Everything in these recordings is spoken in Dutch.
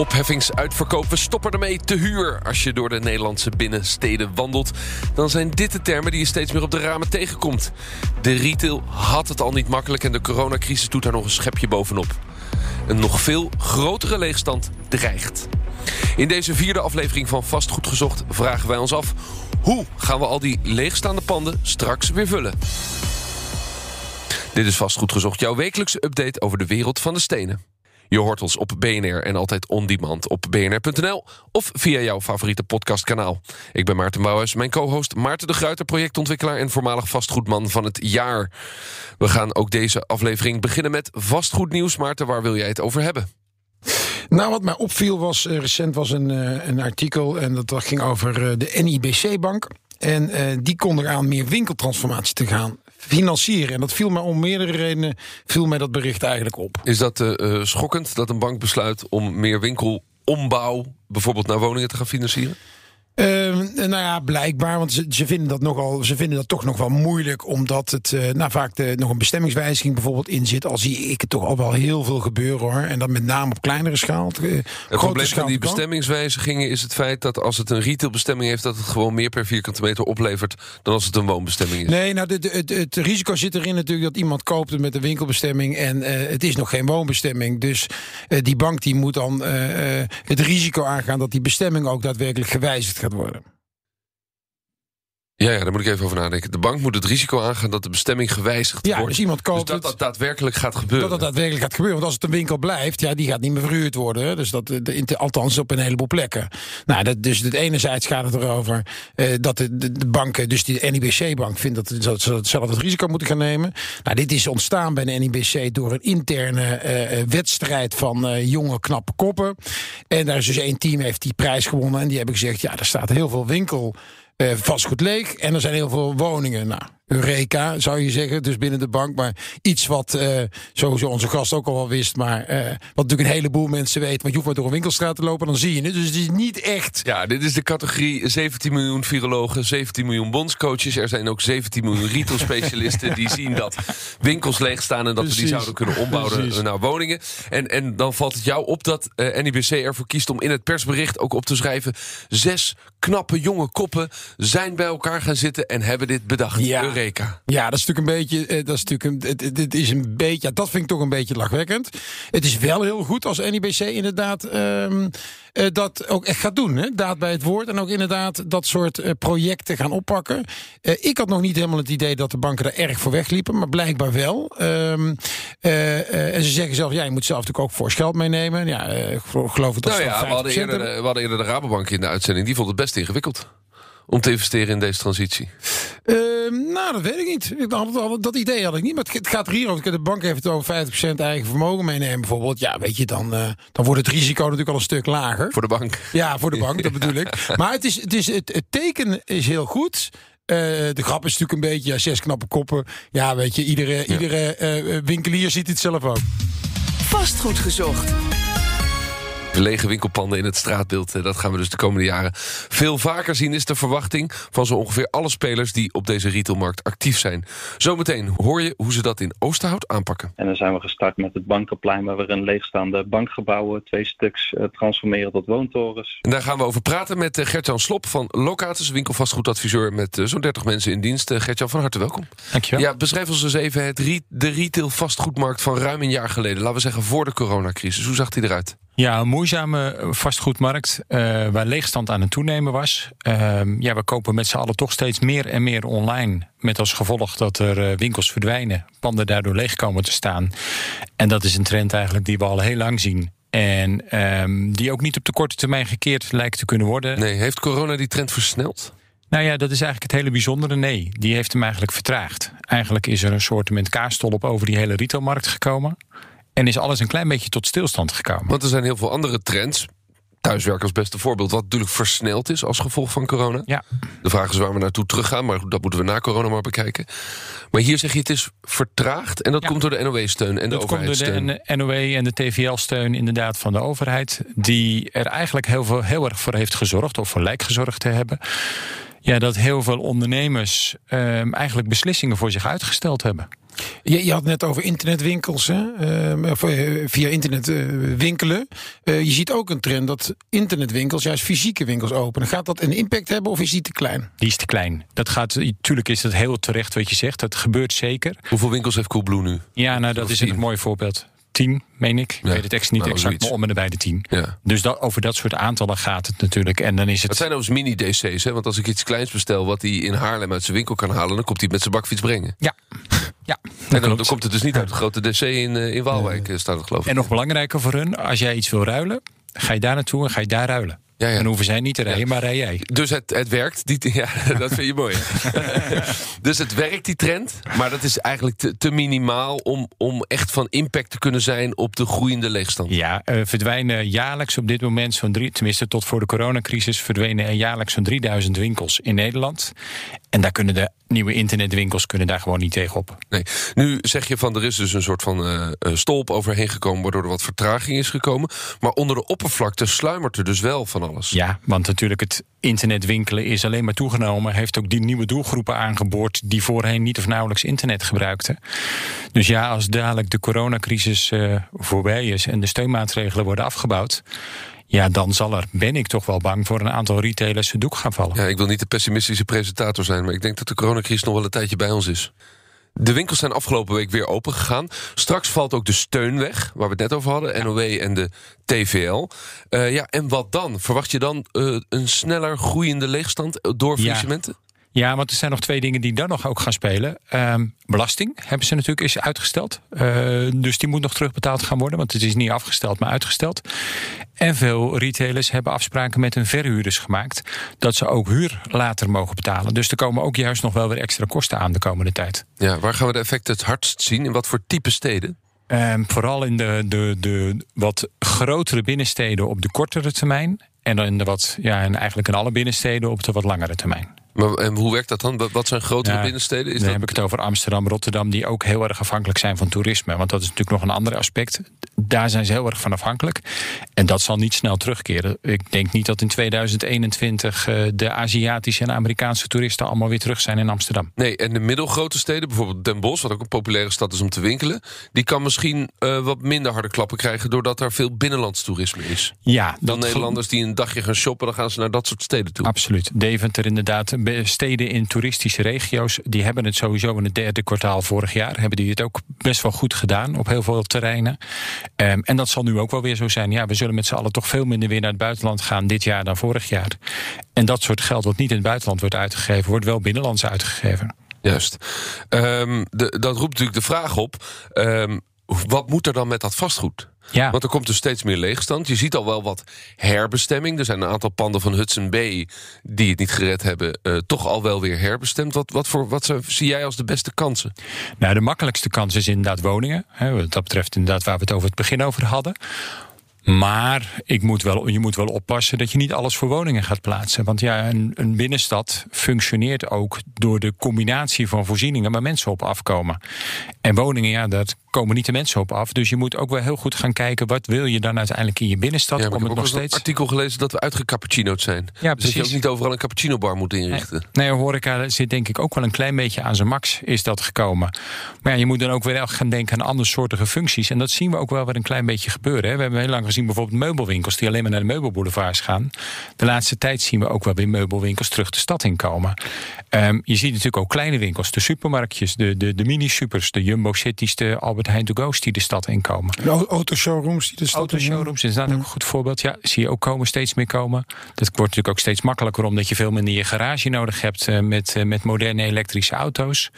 Opheffingsuitverkoop, we stoppen ermee te huur. Als je door de Nederlandse binnensteden wandelt, dan zijn dit de termen die je steeds meer op de ramen tegenkomt. De retail had het al niet makkelijk en de coronacrisis doet daar nog een schepje bovenop. Een nog veel grotere leegstand dreigt. In deze vierde aflevering van Vastgoed Gezocht vragen wij ons af... hoe gaan we al die leegstaande panden straks weer vullen? Dit is Vastgoed Gezocht, jouw wekelijkse update over de wereld van de stenen. Je hoort ons op BNR en altijd on demand op bnr.nl of via jouw favoriete podcastkanaal. Ik ben Maarten Bouwers, mijn co-host Maarten de Gruiter, projectontwikkelaar en voormalig vastgoedman van het jaar. We gaan ook deze aflevering beginnen met vastgoednieuws. Maarten, waar wil jij het over hebben? Nou, wat mij opviel was, uh, recent was een, uh, een artikel en dat ging over uh, de NIBC-bank. En die kon eraan meer winkeltransformatie te gaan financieren. En dat viel mij om meerdere redenen, viel mij dat bericht eigenlijk op. Is dat uh, schokkend dat een bank besluit om meer winkelombouw... bijvoorbeeld naar woningen te gaan financieren? Uh, nou ja, blijkbaar, want ze, ze, vinden dat nogal, ze vinden dat toch nog wel moeilijk, omdat het uh, nou, vaak de, nog een bestemmingswijziging bijvoorbeeld in zit. Al zie ik het toch al wel heel veel gebeuren hoor. En dan met name op kleinere schaal. Uh, het probleem van die bestemmingswijzigingen is het feit dat als het een retailbestemming heeft, dat het gewoon meer per vierkante meter oplevert dan als het een woonbestemming is. Nee, nou, de, de, het, het, risico zit erin natuurlijk dat iemand koopt het met een winkelbestemming en uh, het is nog geen woonbestemming. Dus die bank die moet dan het risico aangaan dat die bestemming ook daadwerkelijk gewijzigd gaat worden. Ja, ja, daar moet ik even over nadenken. De bank moet het risico aangaan dat de bestemming gewijzigd ja, wordt. Dus iemand koopt dus dat dat daadwerkelijk gaat gebeuren. Dat dat daadwerkelijk gaat gebeuren. Want als het een winkel blijft, ja, die gaat niet meer verhuurd worden. Dus dat, de, althans op een heleboel plekken. Nou, dat, dus het enerzijds gaat het erover uh, dat de, de, de, banken, dus die NIBC-bank, vindt dat ze zelf het risico moeten gaan nemen. Nou, dit is ontstaan bij de NIBC door een interne uh, wedstrijd van jonge, knappe koppen. En daar is dus één team heeft die prijs gewonnen. En die hebben gezegd, ja, er staat heel veel winkel vastgoed leeg. En er zijn heel veel woningen. Nou, Eureka, zou je zeggen, dus binnen de bank. Maar iets wat uh, sowieso onze gast ook al wel wist, maar uh, wat natuurlijk een heleboel mensen weten. Want je hoeft maar door een winkelstraat te lopen, dan zie je het. Dus het is niet echt... Ja, dit is de categorie 17 miljoen virologen, 17 miljoen bondscoaches. Er zijn ook 17 miljoen retail-specialisten die zien dat winkels leeg staan... en dat Precies. we die zouden kunnen ombouwen Precies. naar woningen. En, en dan valt het jou op dat uh, NIBC ervoor kiest om in het persbericht ook op te schrijven... zes knappe jonge koppen zijn bij elkaar gaan zitten en hebben dit bedacht. Ja. Ja, dat is natuurlijk een beetje. Dat is natuurlijk een, dit is een beetje. Ja, dat vind ik toch een beetje lachwekkend. Het is wel heel goed als NIBC inderdaad um, uh, dat ook echt gaat doen. Hè? Daad bij het woord. En ook inderdaad dat soort uh, projecten gaan oppakken. Uh, ik had nog niet helemaal het idee dat de banken er erg voor wegliepen, maar blijkbaar wel. Um, en ze zeggen zelf, ja, je moet zelf natuurlijk ook voor geld meenemen. Ja, ik geloof het. Nou ja, we hadden, eerder, we hadden eerder de Rabobank in de uitzending. Die vond het best ingewikkeld om te investeren in deze transitie? Uh, nou, dat weet ik niet. Dat, dat idee had ik niet. Maar het gaat er hier over. De bank heeft het over 50% eigen vermogen meenemen bijvoorbeeld. Ja, weet je, dan, uh, dan wordt het risico natuurlijk al een stuk lager. Voor de bank. Ja, voor de bank, dat bedoel ik. Maar het, is, het, is, het, het teken is heel goed. Uh, de grap is natuurlijk een beetje, ja, zes knappe koppen. Ja, weet je, iedere, ja. iedere uh, winkelier ziet het zelf ook. Vastgoed gezocht. Lege winkelpanden in het straatbeeld. Dat gaan we dus de komende jaren veel vaker zien, is de verwachting van zo ongeveer alle spelers die op deze retailmarkt actief zijn. Zometeen hoor je hoe ze dat in Oosterhout aanpakken. En dan zijn we gestart met het Bankenplein, waar we een leegstaande bankgebouwen, twee stuks, uh, transformeren tot woontorens. En daar gaan we over praten met Gertjan Slop van Locatus, winkelvastgoedadviseur met zo'n 30 mensen in dienst. Gertjan, van harte welkom. Dankjewel. Ja, beschrijf ons eens even het re de retail vastgoedmarkt van ruim een jaar geleden. Laten we zeggen voor de coronacrisis. Hoe zag die eruit? Ja, een moeizame vastgoedmarkt uh, waar leegstand aan het toenemen was. Uh, ja, we kopen met z'n allen toch steeds meer en meer online. Met als gevolg dat er uh, winkels verdwijnen, panden daardoor leeg komen te staan. En dat is een trend eigenlijk die we al heel lang zien. En um, die ook niet op de korte termijn gekeerd lijkt te kunnen worden. Nee, heeft corona die trend versneld? Nou ja, dat is eigenlijk het hele bijzondere. Nee, die heeft hem eigenlijk vertraagd. Eigenlijk is er een soort kaarstolp over die hele retailmarkt gekomen. En is alles een klein beetje tot stilstand gekomen. Want er zijn heel veel andere trends. thuiswerken als beste voorbeeld, wat natuurlijk versneld is als gevolg van corona. Ja. De vraag is waar we naartoe teruggaan, maar dat moeten we na corona maar bekijken. Maar hier zeg je het is vertraagd en dat Ja. komt door de NOW-steun en de Dat komt door overheidssteun. de NOW en de TVL-steun inderdaad van de overheid. Die er eigenlijk heel, veel, heel erg voor heeft gezorgd, of voor lijkt gezorgd te hebben. Ja, dat heel veel ondernemers ehm, eigenlijk beslissingen voor zich uitgesteld hebben. Je, je had net over internetwinkels, hè? Ehm, of, eh, via internet eh, winkelen. Eh, je ziet ook een trend dat internetwinkels juist fysieke winkels openen. Gaat dat een impact hebben of is die te klein? Die is te klein. Dat gaat, natuurlijk is dat heel terecht wat je zegt. Dat gebeurt zeker. Hoeveel winkels heeft Coolblue nu? Ja, nou, dat Of is een mooi voorbeeld. Tien, meen ik. Ik Ja, weet het ex niet nou, exact, zoiets. maar om en nabij de tien. Ja. Dus dat, over dat soort aantallen gaat het natuurlijk. En dan is Het het... zijn overigens mini-DC's, hè? want als ik iets kleins bestel... wat hij in Haarlem uit zijn winkel kan halen... dan komt hij het met zijn bakfiets brengen. Ja, ja En dan, komt het dus niet uit de grote DC in, eh, in Waalwijk, eh, staat het geloof ik. En nog belangrijker voor hun, als jij iets wil ruilen, ga je daar naartoe en ga je daar ruilen. Ja, ja. En hoeven zij niet te rijden, maar rij jij. Dus het, het werkt. Die, ja, dat vind je mooi. dus het werkt, die trend. Maar dat is eigenlijk te, te minimaal om, om echt van impact te kunnen zijn op de groeiende leegstand. Ja, eh, verdwijnen jaarlijks op dit moment zo'n drie, tenminste tot voor de coronacrisis, verdwenen er jaarlijks zo'n 3000 winkels in Nederland. En daar kunnen de nieuwe internetwinkels kunnen daar gewoon niet tegenop. Nee. Nu zeg je van er is dus een soort van eh, stolp overheen gekomen... waardoor er wat vertraging is gekomen. Maar onder de oppervlakte sluimert er dus wel van alles. Ja, want natuurlijk het internetwinkelen is alleen maar toegenomen. Heeft ook die nieuwe doelgroepen aangeboord die voorheen niet of nauwelijks internet gebruikten. Dus ja, als dadelijk de coronacrisis eh, voorbij is en de steunmaatregelen worden afgebouwd. Ja, dan zal er, ben ik toch wel bang voor een aantal retailers doek gaan vallen. Ja, ik wil niet de pessimistische presentator zijn... maar ik denk dat de coronacrisis nog wel een tijdje bij ons is. De winkels zijn afgelopen week weer open gegaan. Straks valt ook de steun weg, waar we het net over hadden. NOW en de TVL. Eh, ja, en wat dan? Verwacht je dan eh, een sneller groeiende leegstand door faillissementen? Ja, want er zijn nog twee dingen die dan nog ook gaan spelen. Ehm, belasting hebben ze natuurlijk is uitgesteld. Eh, dus die moet nog terugbetaald gaan worden, want het is niet afgesteld, maar uitgesteld. En veel retailers hebben afspraken met hun verhuurders gemaakt dat ze ook huur later mogen betalen. Dus er komen ook juist nog wel weer extra kosten aan de komende tijd. Ja, waar gaan we de effecten het hardst zien? In wat voor type steden? Ehm, vooral in de, de, de wat grotere binnensteden op de kortere termijn. En dan in de wat, ja, en eigenlijk in alle binnensteden op de wat langere termijn. Maar, en hoe werkt dat dan? Wat- zijn grotere Ja, binnensteden? Is dan dat... heb ik het over Amsterdam, Rotterdam, die ook heel erg afhankelijk zijn van toerisme. Want dat is natuurlijk nog een ander aspect. Daar zijn ze heel erg van afhankelijk. En dat zal niet snel terugkeren. Ik denk niet dat in 2021 eh, de Aziatische en Amerikaanse toeristen allemaal weer terug zijn in Amsterdam. Nee, en de middelgrote steden, bijvoorbeeld Den Bosch... wat ook een populaire stad is om te winkelen... die kan misschien eh, wat minder harde klappen krijgen... doordat er veel binnenlands toerisme is. Ja, Dan dat Nederlanders die een dagje gaan shoppen... dan gaan ze naar dat soort steden toe. Absoluut. Deventer inderdaad. Steden in toeristische regio's... die hebben het sowieso in het derde kwartaal vorig jaar... hebben die het ook best wel goed gedaan op heel veel terreinen. Ehm, en dat zal nu ook wel weer zo zijn. Ja, we zullen met z'n allen toch veel minder weer naar het buitenland gaan... dit jaar dan vorig jaar. En dat soort geld wat niet in het buitenland wordt uitgegeven... wordt wel binnenlands uitgegeven. Juist. Ehm, de, dat roept natuurlijk de vraag op... ehm, wat moet er dan met dat vastgoed? Ja. Want er komt dus steeds meer leegstand. Je ziet al wel wat herbestemming. Er zijn een aantal panden van Hudson Bay... die het niet gered hebben, eh, toch al wel weer herbestemd. Wat, wat, voor, wat zie jij als de beste kansen? Nou, de makkelijkste kans is inderdaad woningen. Hè, wat dat betreft inderdaad waar we het over het begin over hadden. Maar ik moet wel, je moet wel oppassen dat je niet alles voor woningen gaat plaatsen. Want ja, een, een binnenstad functioneert ook door de combinatie van voorzieningen waar mensen op afkomen. En woningen, ja, daar komen niet de mensen op af. Dus je moet ook wel heel goed gaan kijken wat wil je dan uiteindelijk in je binnenstad Ja, om ik heb het ook nog eens een steeds. artikel gelezen dat we uitgecappuccino'd zijn. Ja, dus dat je ook niet overal een cappuccino bar moet inrichten. Nee, horeca zit denk ik ook wel een klein beetje aan zijn max is dat gekomen. Maar ja, je moet dan ook weer echt gaan denken aan andersoortige functies. En dat zien we ook wel weer een klein beetje gebeuren. Hè. We hebben heel lang gezien bijvoorbeeld meubelwinkels die alleen maar naar de meubelboulevards gaan. De laatste tijd zien we ook wel weer meubelwinkels terug de stad inkomen. Ehm, je ziet natuurlijk ook kleine winkels, de supermarktjes, de, de, de mini-supers, de Jumbo Cities, de Albert Heijn to Go's die de stad inkomen. Autoshowrooms die de stad in- Autoshowrooms is inderdaad ook een goed voorbeeld. Ja, zie je ook komen steeds meer komen. Dat wordt natuurlijk ook steeds makkelijker omdat je veel minder je garage nodig hebt eh, met, eh, met moderne elektrische auto's.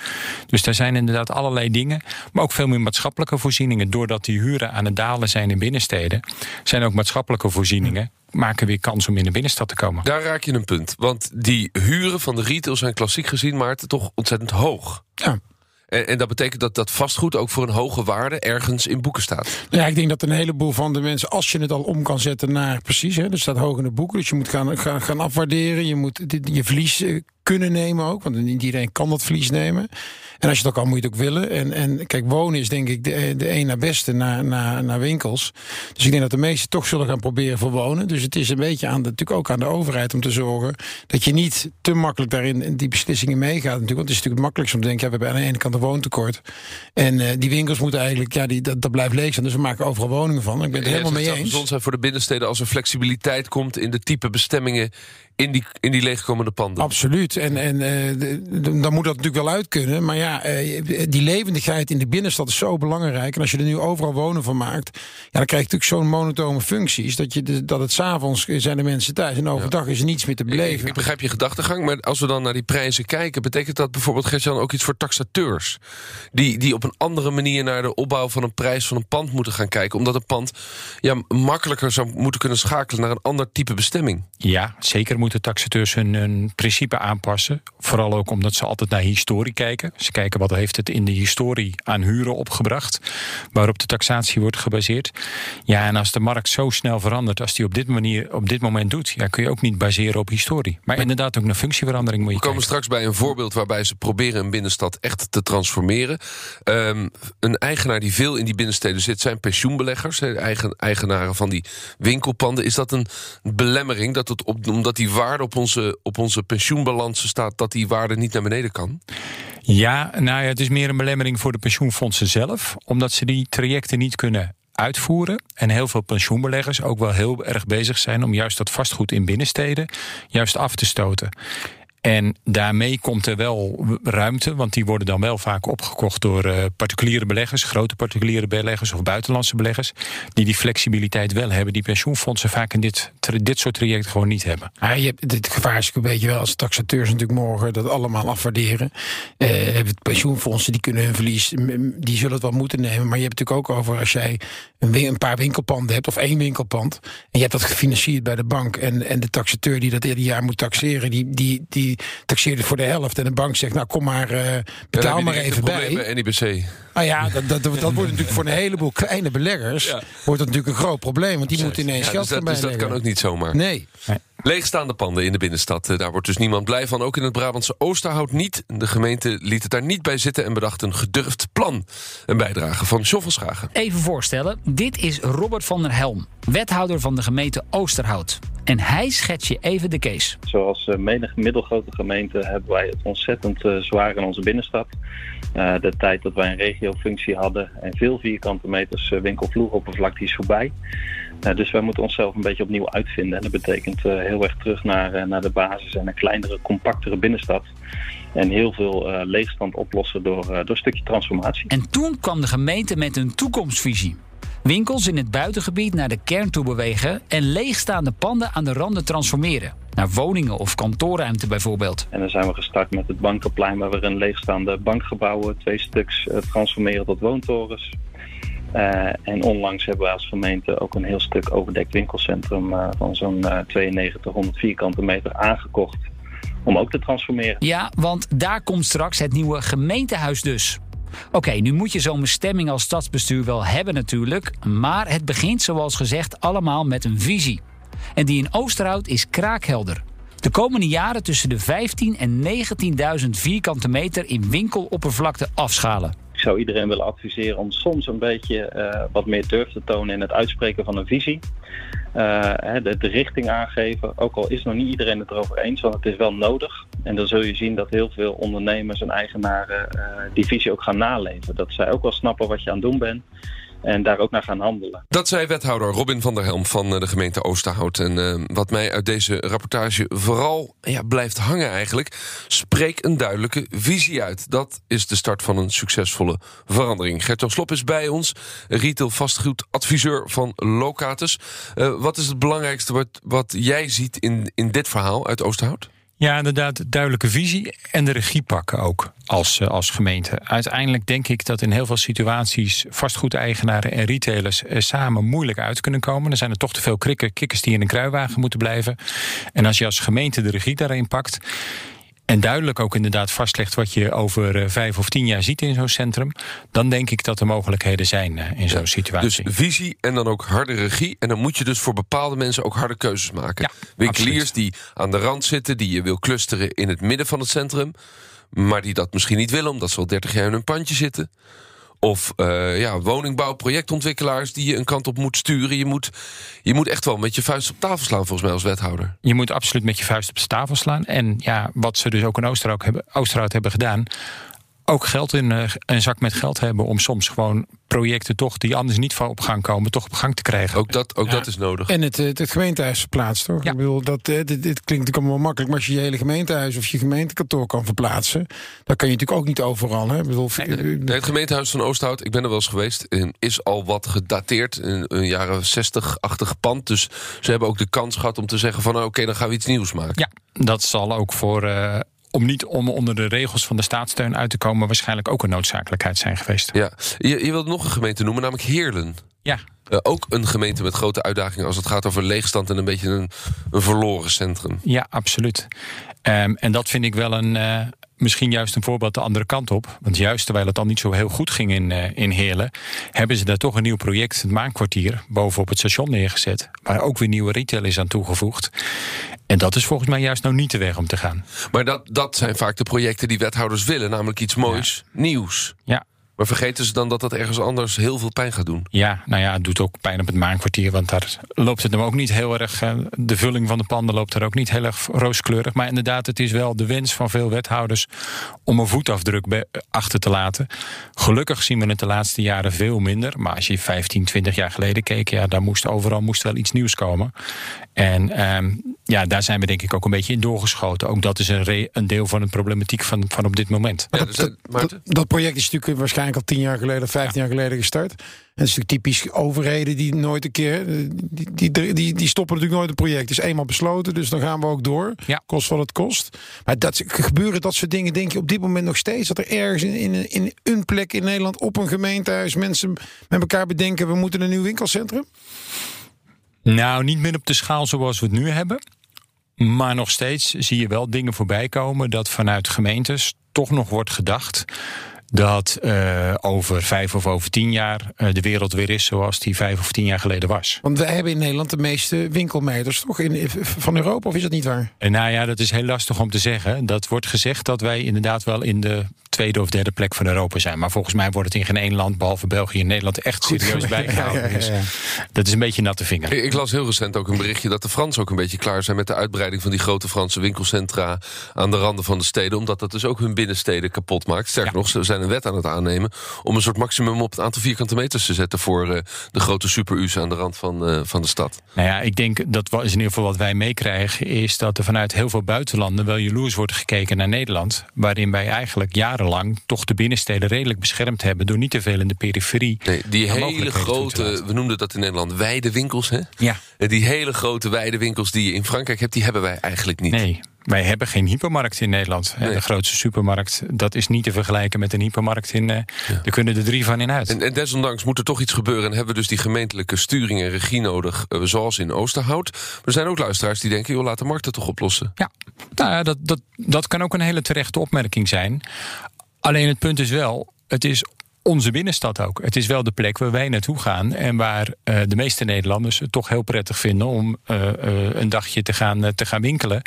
Dus daar zijn inderdaad allerlei dingen. Maar ook veel meer maatschappelijke voorzieningen. Doordat die huren aan het dalen zijn in binnensteden, zijn ook maatschappelijke voorzieningen. Maken weer kans om in de binnenstad te komen. Daar raak je een punt. Want die huren van de retail zijn klassiek gezien, maar toch ontzettend hoog. Ja. En, en dat betekent dat dat vastgoed ook voor een hoge waarde ergens in boeken staat. Ja, ik denk dat een heleboel van de mensen, als je het al om kan zetten naar precies, hè, er staat hoog in de boeken, dus je moet gaan, gaan, gaan afwaarderen, je moet je verlies eh, kunnen nemen ook, want niet iedereen kan dat verlies nemen. En als je het ook al moet je het ook willen. En, en kijk, wonen is denk ik de, de een naar beste naar, naar, naar winkels. Dus ik denk dat de meesten toch zullen gaan proberen voor wonen. Dus het is een beetje aan de, natuurlijk ook aan de overheid om te zorgen dat je niet te makkelijk daarin in die beslissingen meegaat. Natuurlijk, want het is natuurlijk het makkelijkst om te denken, ja, we hebben aan de ene kant een woontekort. En eh, die winkels moeten eigenlijk, ja, die, dat, dat blijft leeg staan. Dus we maken overal woningen van. Ik ben het Ja, helemaal mee eens. gezond zijn voor de binnensteden als er flexibiliteit komt in de type bestemmingen in die, in die leegkomende panden. Absoluut. En, en eh, dan moet dat natuurlijk wel uit kunnen. Maar ja, eh, die levendigheid in de binnenstad is zo belangrijk. En als je er nu overal wonen van maakt, ja, dan krijg je natuurlijk zo'n monotone functies. Dat, je, de- dat het s'avonds zijn de mensen thuis en overdag is er niets meer te beleven. ik begrijp je gedachtegang, maar als we dan naar die prijzen kijken... betekent dat bijvoorbeeld, Gertjan, ook iets voor taxateurs? Die, die op een andere manier naar de opbouw van een prijs van een pand moeten gaan kijken. Omdat een pand ja, makkelijker zou moeten kunnen schakelen naar een ander type bestemming. Ja, zeker moeten taxateurs hun, hun principe aanpassen. Vooral ook omdat ze altijd naar historie kijken. Ze kijken wat heeft het in de historie aan huren opgebracht. Waarop de taxatie wordt gebaseerd. Ja, en als de markt zo snel verandert als die op dit, manier, op dit moment doet... Ja, kun je ook niet baseren op historie. Maar inderdaad ook naar functieverandering moet je We komen kijken. straks bij een voorbeeld waarbij ze proberen een binnenstad echt te transformeren. Ehm, een eigenaar die veel in die binnensteden zit zijn pensioenbeleggers, eigen, eigenaren van die winkelpanden. Is dat een belemmering dat het op, omdat die waarde op onze, op onze staat, dat die waarde niet naar beneden kan? Ja, nou ja, het is meer een belemmering voor de pensioenfondsen zelf. Omdat ze die trajecten niet kunnen uitvoeren. En heel veel pensioenbeleggers ook wel heel erg bezig zijn... om juist dat vastgoed in binnensteden juist af te stoten. En daarmee komt er wel ruimte, want die worden dan wel vaak opgekocht door eh, particuliere beleggers, grote particuliere beleggers of buitenlandse beleggers, die die flexibiliteit wel hebben, die pensioenfondsen vaak in dit, dit soort trajecten gewoon niet hebben. Ja, je hebt, het gevaar is een beetje wel als taxateurs natuurlijk morgen dat allemaal afwaarderen. Hebben pensioenfondsen die kunnen hun verlies, die zullen het wel moeten nemen. Maar je hebt natuurlijk ook over als jij een, een paar winkelpanden hebt of één winkelpand. En je hebt dat gefinancierd bij de bank. En, en de taxateur die dat ieder jaar moet taxeren, die, die, die taxeert het voor de helft. En de bank zegt, nou kom maar, eh, betaal maar even bij. bij NIBC. Nou ja, dat, dat, dat wordt natuurlijk voor een heleboel kleine beleggers wordt dat natuurlijk een groot probleem. Want die moeten ineens Ja, geld dus, dat, dus dat kan ook niet zomaar. Nee. Leegstaande panden in de binnenstad, eh, daar wordt dus niemand blij van. Ook in het Brabantse Oosterhout niet. De gemeente liet het daar niet bij zitten en bedacht een gedurfd plan. Een bijdrage van John van Schagen. Even voorstellen, dit is Robert van der Helm, wethouder van de gemeente Oosterhout. En hij schetst je even de case. Zoals eh, menig middelgrote gemeente hebben wij het ontzettend eh, zwaar in onze binnenstad. Eh, de tijd dat wij een regiofunctie hadden en veel vierkante meters uh, winkelvloeroppervlakte is voorbij. Uh, dus wij moeten onszelf een beetje opnieuw uitvinden. En dat betekent heel erg terug naar, naar de basis en een kleinere, compactere binnenstad. En heel veel leegstand oplossen door, door een stukje transformatie. En toen kwam de gemeente met een toekomstvisie. Winkels in het buitengebied naar de kern toe bewegen en leegstaande panden aan de randen transformeren. Naar woningen of kantoorruimte bijvoorbeeld. En dan zijn we gestart met het Bankenplein, waar we een leegstaande bankgebouwen, twee stuks, uh, transformeren tot woontorens. Uh, en onlangs hebben we als gemeente ook een heel stuk overdekt winkelcentrum uh, van zo'n uh, 9200 vierkante meter aangekocht. Om ook te transformeren. Ja, want daar komt straks het nieuwe gemeentehuis dus. Oké, okay, nu moet je zo'n bestemming als stadsbestuur wel hebben natuurlijk. Maar het begint zoals gezegd allemaal met een visie. En die in Oosterhout is kraakhelder. De komende jaren tussen de 15 en 19.000 vierkante meter in winkeloppervlakte afschalen. Ik zou iedereen willen adviseren om soms een beetje uh, wat meer durf te tonen in het uitspreken van een visie. Uh, de, de, richting aangeven, ook al is nog niet iedereen het erover eens, want het is wel nodig. En dan zul je zien dat heel veel ondernemers en eigenaren uh, die visie ook gaan naleven. Dat zij ook wel snappen wat je aan het doen bent en daar ook naar gaan handelen. Dat zei wethouder Robin van der Helm van de gemeente Oosterhout. En uh, wat mij uit deze rapportage vooral ja, blijft hangen eigenlijk... spreek een duidelijke visie uit. Dat is de start van een succesvolle verandering. Gertjan Slop is bij ons, retail vastgoedadviseur van Locatus. Uh, wat is het belangrijkste wat, wat jij ziet in, in dit verhaal uit Oosterhout? Ja, inderdaad, duidelijke visie en de regie pakken ook als, uh, als gemeente. Uiteindelijk denk ik dat in heel veel situaties vastgoedeigenaren en retailers uh, samen moeilijk uit kunnen komen. Er zijn er toch te veel krikken, kikkers die in een kruiwagen moeten blijven. En als je als gemeente de regie daarin pakt. En duidelijk ook inderdaad vastlegt wat je over eh, vijf of tien jaar ziet in zo'n centrum, dan denk ik dat er mogelijkheden zijn eh, in zo'n Dus situatie. visie en dan ook harde regie. En dan moet je dus voor bepaalde mensen ook harde keuzes maken. Ja, Winkeliers absoluut. die aan de rand zitten, die je wil clusteren in het midden van het centrum. Maar die dat misschien niet willen, omdat ze al 30 jaar in hun pandje zitten. Of eh, ja, woningbouw, projectontwikkelaars die je een kant op moet sturen. Je moet, je moet echt wel met je vuist op tafel slaan, volgens mij, als wethouder. Je moet absoluut met je vuist op de tafel slaan. En ja, wat ze dus ook in Oosterhout hebben, Oosterhout hebben gedaan. Ook geld in eh, een zak met geld hebben om soms gewoon projecten toch die anders niet van op gang komen, toch op gang te krijgen. Ook dat, ook Ja. dat is nodig. En het, het, het gemeentehuis verplaatst, toch? Ja. Ik bedoel, dat, eh, dit, dit klinkt natuurlijk allemaal makkelijk, maar als je je hele gemeentehuis of je gemeentekantoor kan verplaatsen, dan kan je natuurlijk ook niet overal. Hè? Ik bedoel, eh, Nee, het gemeentehuis van Oosthout, ik ben er wel eens geweest, is al wat gedateerd. Een, een jaren 60-achtig pand. Dus ze hebben ook de kans gehad om te zeggen van... nou, oké, dan gaan we iets nieuws maken. Ja, dat zal ook voor. eh, om niet om onder de regels van de staatssteun uit te komen, waarschijnlijk ook een noodzakelijkheid zijn geweest. Ja. Je, je wilde nog een gemeente noemen, namelijk Heerlen. Ja, Eh, ook een gemeente met grote uitdagingen als het gaat over leegstand... en een beetje een, een verloren centrum. ja absoluut. Ehm, en dat vind ik wel een. eh, misschien juist een voorbeeld de andere kant op. Want juist terwijl het al niet zo heel goed ging in, eh, in Heerlen, hebben ze daar toch een nieuw project, het Maankwartier, bovenop het station neergezet. Waar ook weer nieuwe retail is aan toegevoegd. En dat is volgens mij juist nou niet de weg om te gaan. Maar dat, dat zijn vaak de projecten die wethouders willen. Namelijk iets moois, nieuws. Ja, Maar vergeten ze dan dat dat ergens anders heel veel pijn gaat doen? Ja, nou ja, het doet ook pijn op het maankwartier. Want daar loopt het hem ook niet heel erg. eh, De vulling van de panden loopt er ook niet heel erg rooskleurig. Maar inderdaad, het is wel de wens van veel wethouders om een voetafdruk achter te laten. Gelukkig zien we het de laatste jaren veel minder. Maar als je 15, 20 jaar geleden keek, ja, daar moest overal moest wel iets nieuws komen. En ehm, ja, daar zijn we denk ik ook een beetje in doorgeschoten. Ook dat is een, re- een deel van de problematiek van, van op dit moment. Ja, dus dat, dat, dat project is natuurlijk waarschijnlijk al tien jaar geleden, vijftien jaar geleden gestart. En het is natuurlijk typisch overheden die nooit een keer. eh, Die, die, die, die stoppen natuurlijk nooit een project. Het is eenmaal besloten, dus dan gaan we ook door. Ja. Kost wat het kost. Maar dat, gebeuren dat soort dingen, denk je op dit moment nog steeds. Dat er ergens in, in, in een plek in Nederland op een gemeentehuis mensen met elkaar bedenken: we moeten een nieuw winkelcentrum. Nou, niet meer op de schaal zoals we het nu hebben. Maar nog steeds zie je wel dingen voorbij komen dat vanuit gemeentes toch nog wordt gedacht dat eh, over vijf of over tien jaar eh, de wereld weer is zoals die vijf of tien jaar geleden was. Want wij hebben in Nederland de meeste winkelmeters toch in, van Europa, of is dat niet waar? En nou ja, dat is heel lastig om te zeggen. Dat wordt gezegd dat wij inderdaad wel in de tweede of derde plek van Europa zijn. Maar volgens mij wordt het in geen één land, behalve België en Nederland, echt serieus bijgehouden. Ja, ja, ja, ja. Dus dat is een beetje natte vinger. Ik, ik las heel recent ook een berichtje dat de Fransen ook een beetje klaar zijn met de uitbreiding van die grote Franse winkelcentra aan de randen van de steden. Omdat dat dus ook hun binnensteden kapot maakt. Sterker Ja. nog, ze zijn een wet aan het aannemen om een soort maximum op het aantal vierkante meters te zetten voor eh, de grote super-U's aan de rand van, eh, van de stad. Nou ja, ik denk dat wat is in ieder geval wat wij meekrijgen, is dat er vanuit heel veel buitenlanden wel jaloers wordt gekeken naar Nederland. Waarin wij eigenlijk jarenlang toch de binnensteden redelijk beschermd hebben door niet te veel in de periferie. Nee, die hele grote, we noemden dat in Nederland weidewinkels. Hè? Ja. En die hele grote weidewinkels die je in Frankrijk hebt, die hebben wij eigenlijk niet. Nee, wij hebben geen hypermarkt in Nederland. Nee. De grootste supermarkt, dat is niet te vergelijken met een hypermarkt in. eh Daar kunnen er drie van in uit. En, en desondanks moet er toch iets gebeuren. En hebben we dus die gemeentelijke sturing en regie nodig, eh, zoals in Oosterhout. Maar er zijn ook luisteraars die denken, joh, laat de markt het toch oplossen. Ja, nou ja, dat, dat, dat kan ook een hele terechte opmerking zijn. Alleen het punt is wel, het is onze binnenstad ook. Het is wel de plek waar wij naartoe gaan en waar eh, de meeste Nederlanders het toch heel prettig vinden om eh, eh, een dagje te gaan, te gaan winkelen,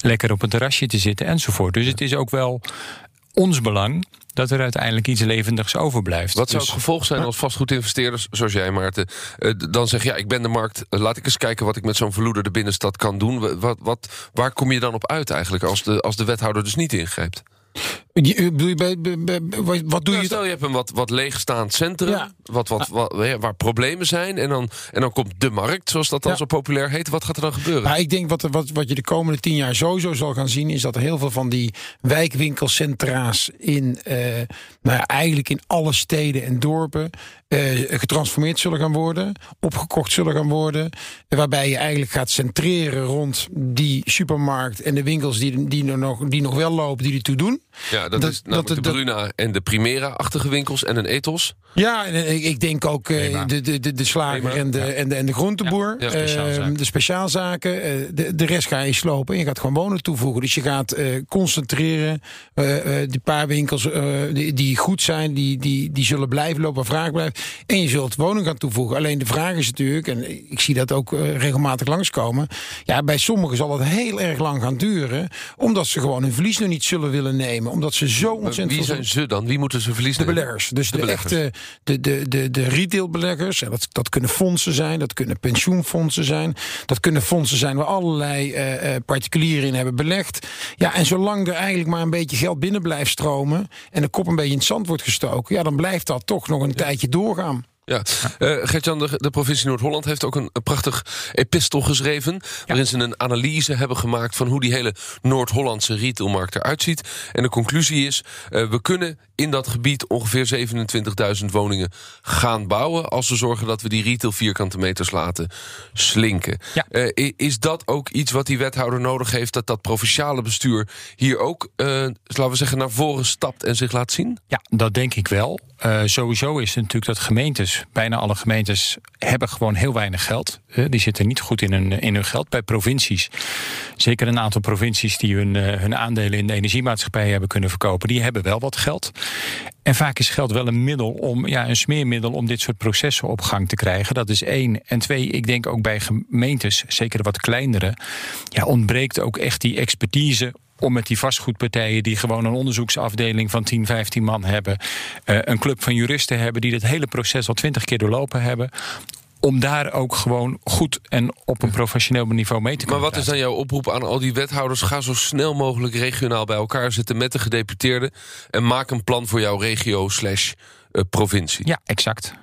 lekker op een terrasje te zitten enzovoort. Dus het is ook wel ons belang dat er uiteindelijk iets levendigs overblijft. Wat zou Dus- het gevolg zijn als vastgoedinvesteerders, zoals jij Maarten, dan zeggen, ja, ik ben de markt, laat ik eens kijken wat ik met zo'n verloederde binnenstad kan doen. Wa- Wat, wat, waar kom je dan op uit eigenlijk als de, als de wethouder dus niet ingrijpt? Je, eh, bedoel je bij, bij- bij- wat, doe Nou, je stel, je hebt een wat, wat leegstaand centrum, Ja. wat, wat, wat, ja, waar problemen zijn. En dan, en dan komt de markt, zoals dat dan Ja. zo populair heet. Wat gaat er dan gebeuren? Maar ik denk wat, wat, wat je de komende tien jaar sowieso zal gaan zien, is dat er heel veel van die wijkwinkelcentra's in, eh, nou ja, eigenlijk in alle steden en dorpen eh, getransformeerd zullen gaan worden, opgekocht zullen gaan worden, waarbij je eigenlijk gaat centreren rond die supermarkt en de winkels die, die, nog, die nog wel lopen, die ertoe doen. Ja. Dat, is namelijk dat- de dat- Bruna en de Primera-achtige winkels en een Ethos. Ja, en ik, denk ook eh, de, de, de, de slager Prima, en de, en de, en de groenteboer. Ja, ja, eh, de speciaalzaken. eh, de, de rest ga je slopen. En je gaat gewoon wonen toevoegen. Dus je gaat concentreren. die paar winkels die, die goed zijn, die, die, die zullen blijven lopen, waar vraag blijft. En je zult woning gaan toevoegen. Alleen de vraag is natuurlijk, en ik zie dat ook regelmatig langskomen. Ja, bij sommigen zal het heel erg lang gaan duren. Omdat ze gewoon hun verlies nog niet zullen willen nemen. Omdat ze zo ontzettend Wie zijn ze dan? Wie moeten ze verliezen? de beleggers. Dus de, beleggers. echte de, de, de, de retailbeleggers. En dat, dat kunnen fondsen zijn, dat kunnen pensioenfondsen zijn. Dat kunnen fondsen zijn waar allerlei eh, eh, particulieren in hebben belegd. Ja, en zolang er eigenlijk maar een beetje geld binnen blijft stromen. en de kop een beetje in het zand wordt gestoken. ja, dan blijft dat toch nog een tijdje doorgaan. Ja, Eh Gertjan, de, de provincie Noord-Holland heeft ook een, een prachtig epistel geschreven. Waarin ze een analyse hebben gemaakt van hoe die hele Noord-Hollandse retailmarkt eruit ziet. En de conclusie is: eh, we kunnen in dat gebied ongeveer 27.000 woningen gaan bouwen. als we zorgen dat we die retail vierkante meters laten slinken. Ja. Eh, is dat ook iets wat die wethouder nodig heeft? Dat dat provinciale bestuur hier ook, laten we zeggen, naar voren stapt en zich laat zien? Ja, dat denk ik wel. Sowieso is het natuurlijk dat gemeentes, bijna alle gemeentes, hebben gewoon heel weinig geld. Eh, die zitten niet goed in hun, in hun geld. Bij provincies, zeker een aantal provincies die hun, eh, hun aandelen in de energiemaatschappij hebben kunnen verkopen, die hebben wel wat geld. En vaak is geld wel een middel om, ja, een smeermiddel om dit soort processen op gang te krijgen. Dat is één. En twee, ik denk ook bij gemeentes, zeker wat kleinere, ja, ontbreekt ook echt die expertise om met die vastgoedpartijen die gewoon een onderzoeksafdeling van 10, 15 man hebben, eh, een club van juristen hebben die dit hele proces al 20 keer doorlopen hebben. Om daar ook gewoon goed en op een professioneel niveau mee te Maar kunnen wat is dan jouw oproep aan al die wethouders? Ga zo snel mogelijk regionaal bij elkaar zitten met de gedeputeerden... en maak een plan voor jouw regio slash eh, provincie. Ja, exact.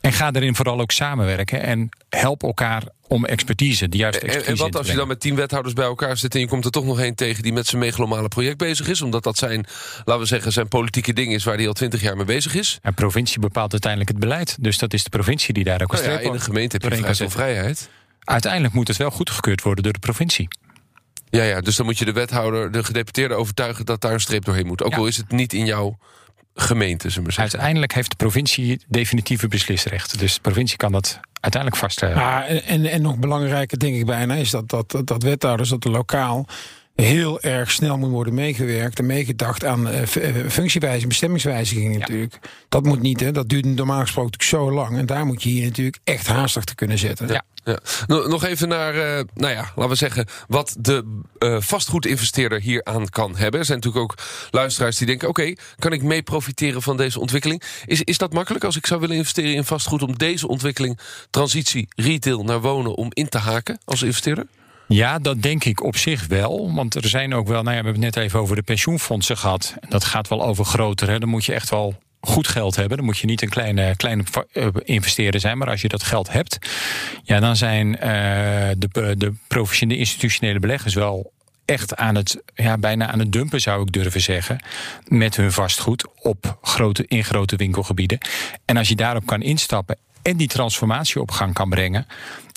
En ga erin vooral ook samenwerken en help elkaar om expertise, de juiste En, expertise en wat in te als je dan met tien wethouders bij elkaar zit... en je komt er toch nog één tegen die met zijn megalomane project bezig is... omdat dat zijn, laten we zeggen, zijn politieke ding is... waar hij al twintig jaar mee bezig is? En provincie bepaalt uiteindelijk het beleid. Dus dat is de provincie die daar ook Nou ja, in een gemeente heb je vrij vrijheid. Uiteindelijk moet het wel goedgekeurd worden door de provincie. Ja, ja, dus dan moet je de wethouder, de gedeputeerde overtuigen... dat daar een streep doorheen moet. Ook Ja. al is het niet in jouw gemeente, zullen we maar zeggen. Uiteindelijk heeft de provincie definitieve beslisrecht. Dus de provincie kan dat uiteindelijk vaststellen. Ja, en, en, en nog belangrijker denk ik bijna is dat, dat, dat, dat wethouders, dat de lokaal heel erg snel moet worden meegewerkt en meegedacht aan eh, eh, functiewijziging, bestemmingswijzigingen natuurlijk. Dat moet niet, hè. dat duurt normaal gesproken zo lang. En daar moet je hier natuurlijk echt haastig te kunnen zetten. Ja. Ja. Nog even naar, eh, nou ja, laten we zeggen, wat de eh, vastgoedinvesteerder hier aan kan hebben. Er zijn natuurlijk ook luisteraars die denken: oké, kan ik mee profiteren van deze ontwikkeling? Is, is dat makkelijk als ik zou willen investeren in vastgoed om deze ontwikkeling, transitie, retail naar wonen, om in te haken als investeerder? Ja, dat denk ik op zich wel. Want er zijn ook wel, nou ja, we hebben het net even over de pensioenfondsen gehad. Dat gaat wel over groter. Hè. Dan moet je echt wel goed geld hebben. Dan moet je niet een kleine, kleine eh, investeerder zijn. Maar als je dat geld hebt, ja, dan zijn eh, de, de professionele institutionele beleggers wel echt aan het, ja, bijna aan het dumpen, zou ik durven zeggen. Met hun vastgoed op grote, in grote winkelgebieden. En als je daarop kan instappen en die transformatie op gang kan brengen.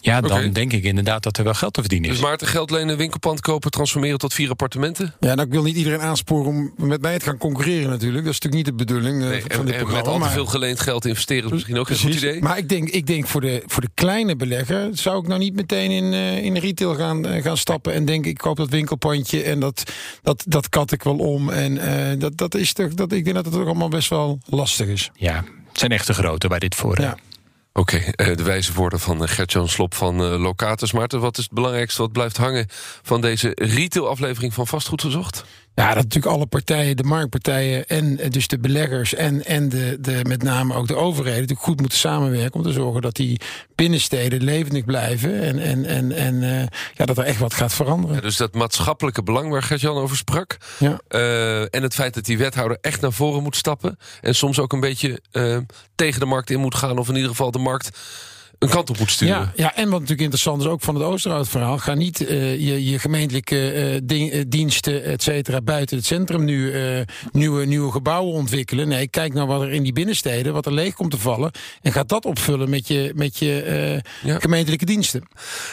Ja, dan denk ik inderdaad dat er wel geld te verdienen is. Dus Maarten geld lenen, winkelpand kopen, transformeren tot vier appartementen? Ja, nou, ik wil niet iedereen aansporen om met mij te gaan concurreren natuurlijk. Dat is natuurlijk niet de bedoeling eh, Nee, van en, dit en met programma. al te maar- veel geleend geld investeren is misschien ook een goed Precies. idee. Maar ik denk, ik denk voor, de, voor de kleine belegger zou ik nou niet meteen in, eh, in retail gaan, eh, gaan stappen en denken ik koop dat winkelpandje en dat, dat, dat kat ik wel om. En eh, dat, dat is toch, dat, ik denk dat het ook allemaal best wel lastig is. Ja, het zijn echt de grote bij dit voor. Ja. Oké, eh, de wijze woorden van eh, Gert-Jan Slop van eh, Locatus. Maarten, wat is het belangrijkste wat blijft hangen van deze retail-aflevering van Vastgoed Gezocht? Ja, dat natuurlijk alle partijen, de marktpartijen en eh, dus de beleggers en, en de, de, met name ook de overheden natuurlijk goed moeten samenwerken om te zorgen dat die binnensteden levendig blijven en, en, en, en eh, ja, dat er echt wat gaat veranderen. Ja, dus dat maatschappelijke belang waar Gert-Jan over sprak. Ja. eh, en het feit dat die wethouder echt naar voren moet stappen. En soms ook een beetje tegen de markt in moet gaan. Of in ieder geval de markt een kant op moet sturen. Ja, ja, en wat natuurlijk interessant is ook van het Oosterhout-verhaal... ga niet uh, je, je gemeentelijke uh, di diensten, et cetera, buiten het centrum nu uh, nieuwe, nieuwe gebouwen ontwikkelen. Nee, kijk nou wat er in die binnensteden, wat er leeg komt te vallen... en ga dat opvullen met je, met je ja. gemeentelijke diensten.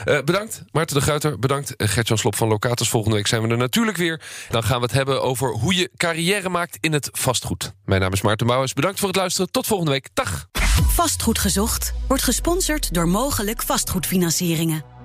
bedankt, Maarten de Guiter. Bedankt, Gertjan Slop van Locatus. Volgende week zijn we er natuurlijk weer. Dan gaan we het hebben over hoe je carrière maakt in het vastgoed. Mijn naam is Maarten Bouwers. Bedankt voor het luisteren. Tot volgende week. Dag. Vastgoed gezocht wordt gesponsord door mogelijk vastgoedfinancieringen.